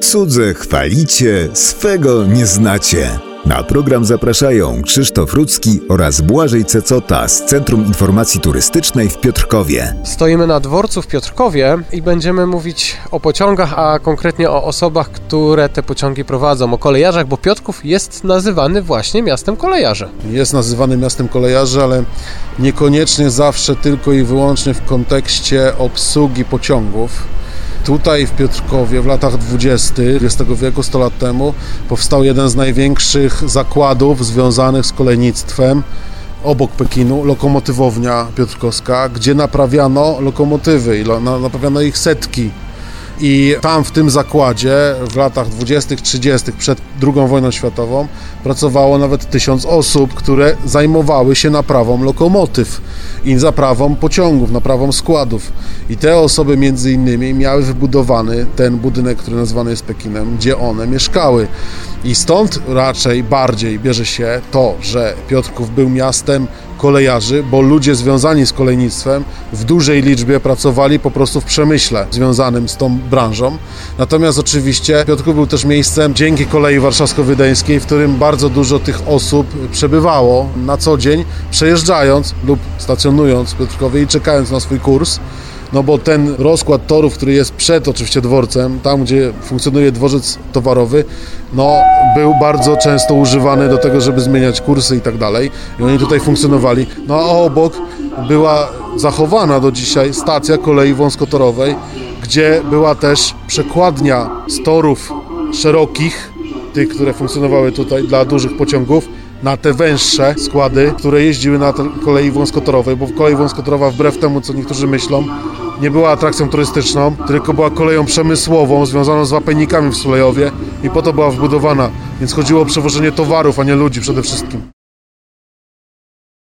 Cudze chwalicie, swego nie znacie. Na program zapraszają Krzysztof Rudzki oraz Błażej Cecota z Centrum Informacji Turystycznej w Piotrkowie. Stoimy na dworcu w Piotrkowie i będziemy mówić o pociągach, a konkretnie o osobach, które te pociągi prowadzą, o kolejarzach, bo Piotrków jest nazywany właśnie miastem kolejarzy. Jest nazywany miastem kolejarzy, ale niekoniecznie zawsze tylko i wyłącznie w kontekście obsługi pociągów. Tutaj w Piotrkowie w latach 20. XX wieku, 100 lat temu, powstał jeden z największych zakładów związanych z kolejnictwem obok Pekinu, lokomotywownia piotrkowska, gdzie naprawiano lokomotywy i naprawiano ich setki. I tam w tym zakładzie w latach 20., 30., przed II wojną światową pracowało nawet tysiąc osób, które zajmowały się naprawą lokomotyw i naprawą pociągów, naprawą składów. I te osoby między innymi miały wybudowany ten budynek, który nazwany jest Pekinem, gdzie one mieszkały. I stąd raczej bardziej bierze się to, że Piotrków był miastem kolejarzy, bo ludzie związani z kolejnictwem w dużej liczbie pracowali po prostu w przemyśle związanym z tą branżą. Natomiast oczywiście Piotrków był też miejscem dzięki kolei warszawsko-wiedeńskiej, w którym bardzo dużo tych osób przebywało na co dzień, przejeżdżając lub stacjonując w Piotrkowie i czekając na swój kurs. No bo ten rozkład torów, który jest przed oczywiście dworcem, tam gdzie funkcjonuje dworzec towarowy, no był bardzo często używany do tego, żeby zmieniać kursy i tak dalej. I oni tutaj funkcjonowali. No a obok była zachowana do dzisiaj stacja kolei wąskotorowej, gdzie była też przekładnia z torów szerokich, tych, które funkcjonowały tutaj dla dużych pociągów, na te węższe składy, które jeździły na kolei wąskotorowej, bo kolej wąskotorowa wbrew temu, co niektórzy myślą, nie była atrakcją turystyczną, tylko była koleją przemysłową związaną z wapenikami w Sulejowie i po to była wbudowana, więc chodziło o przewożenie towarów, a nie ludzi przede wszystkim.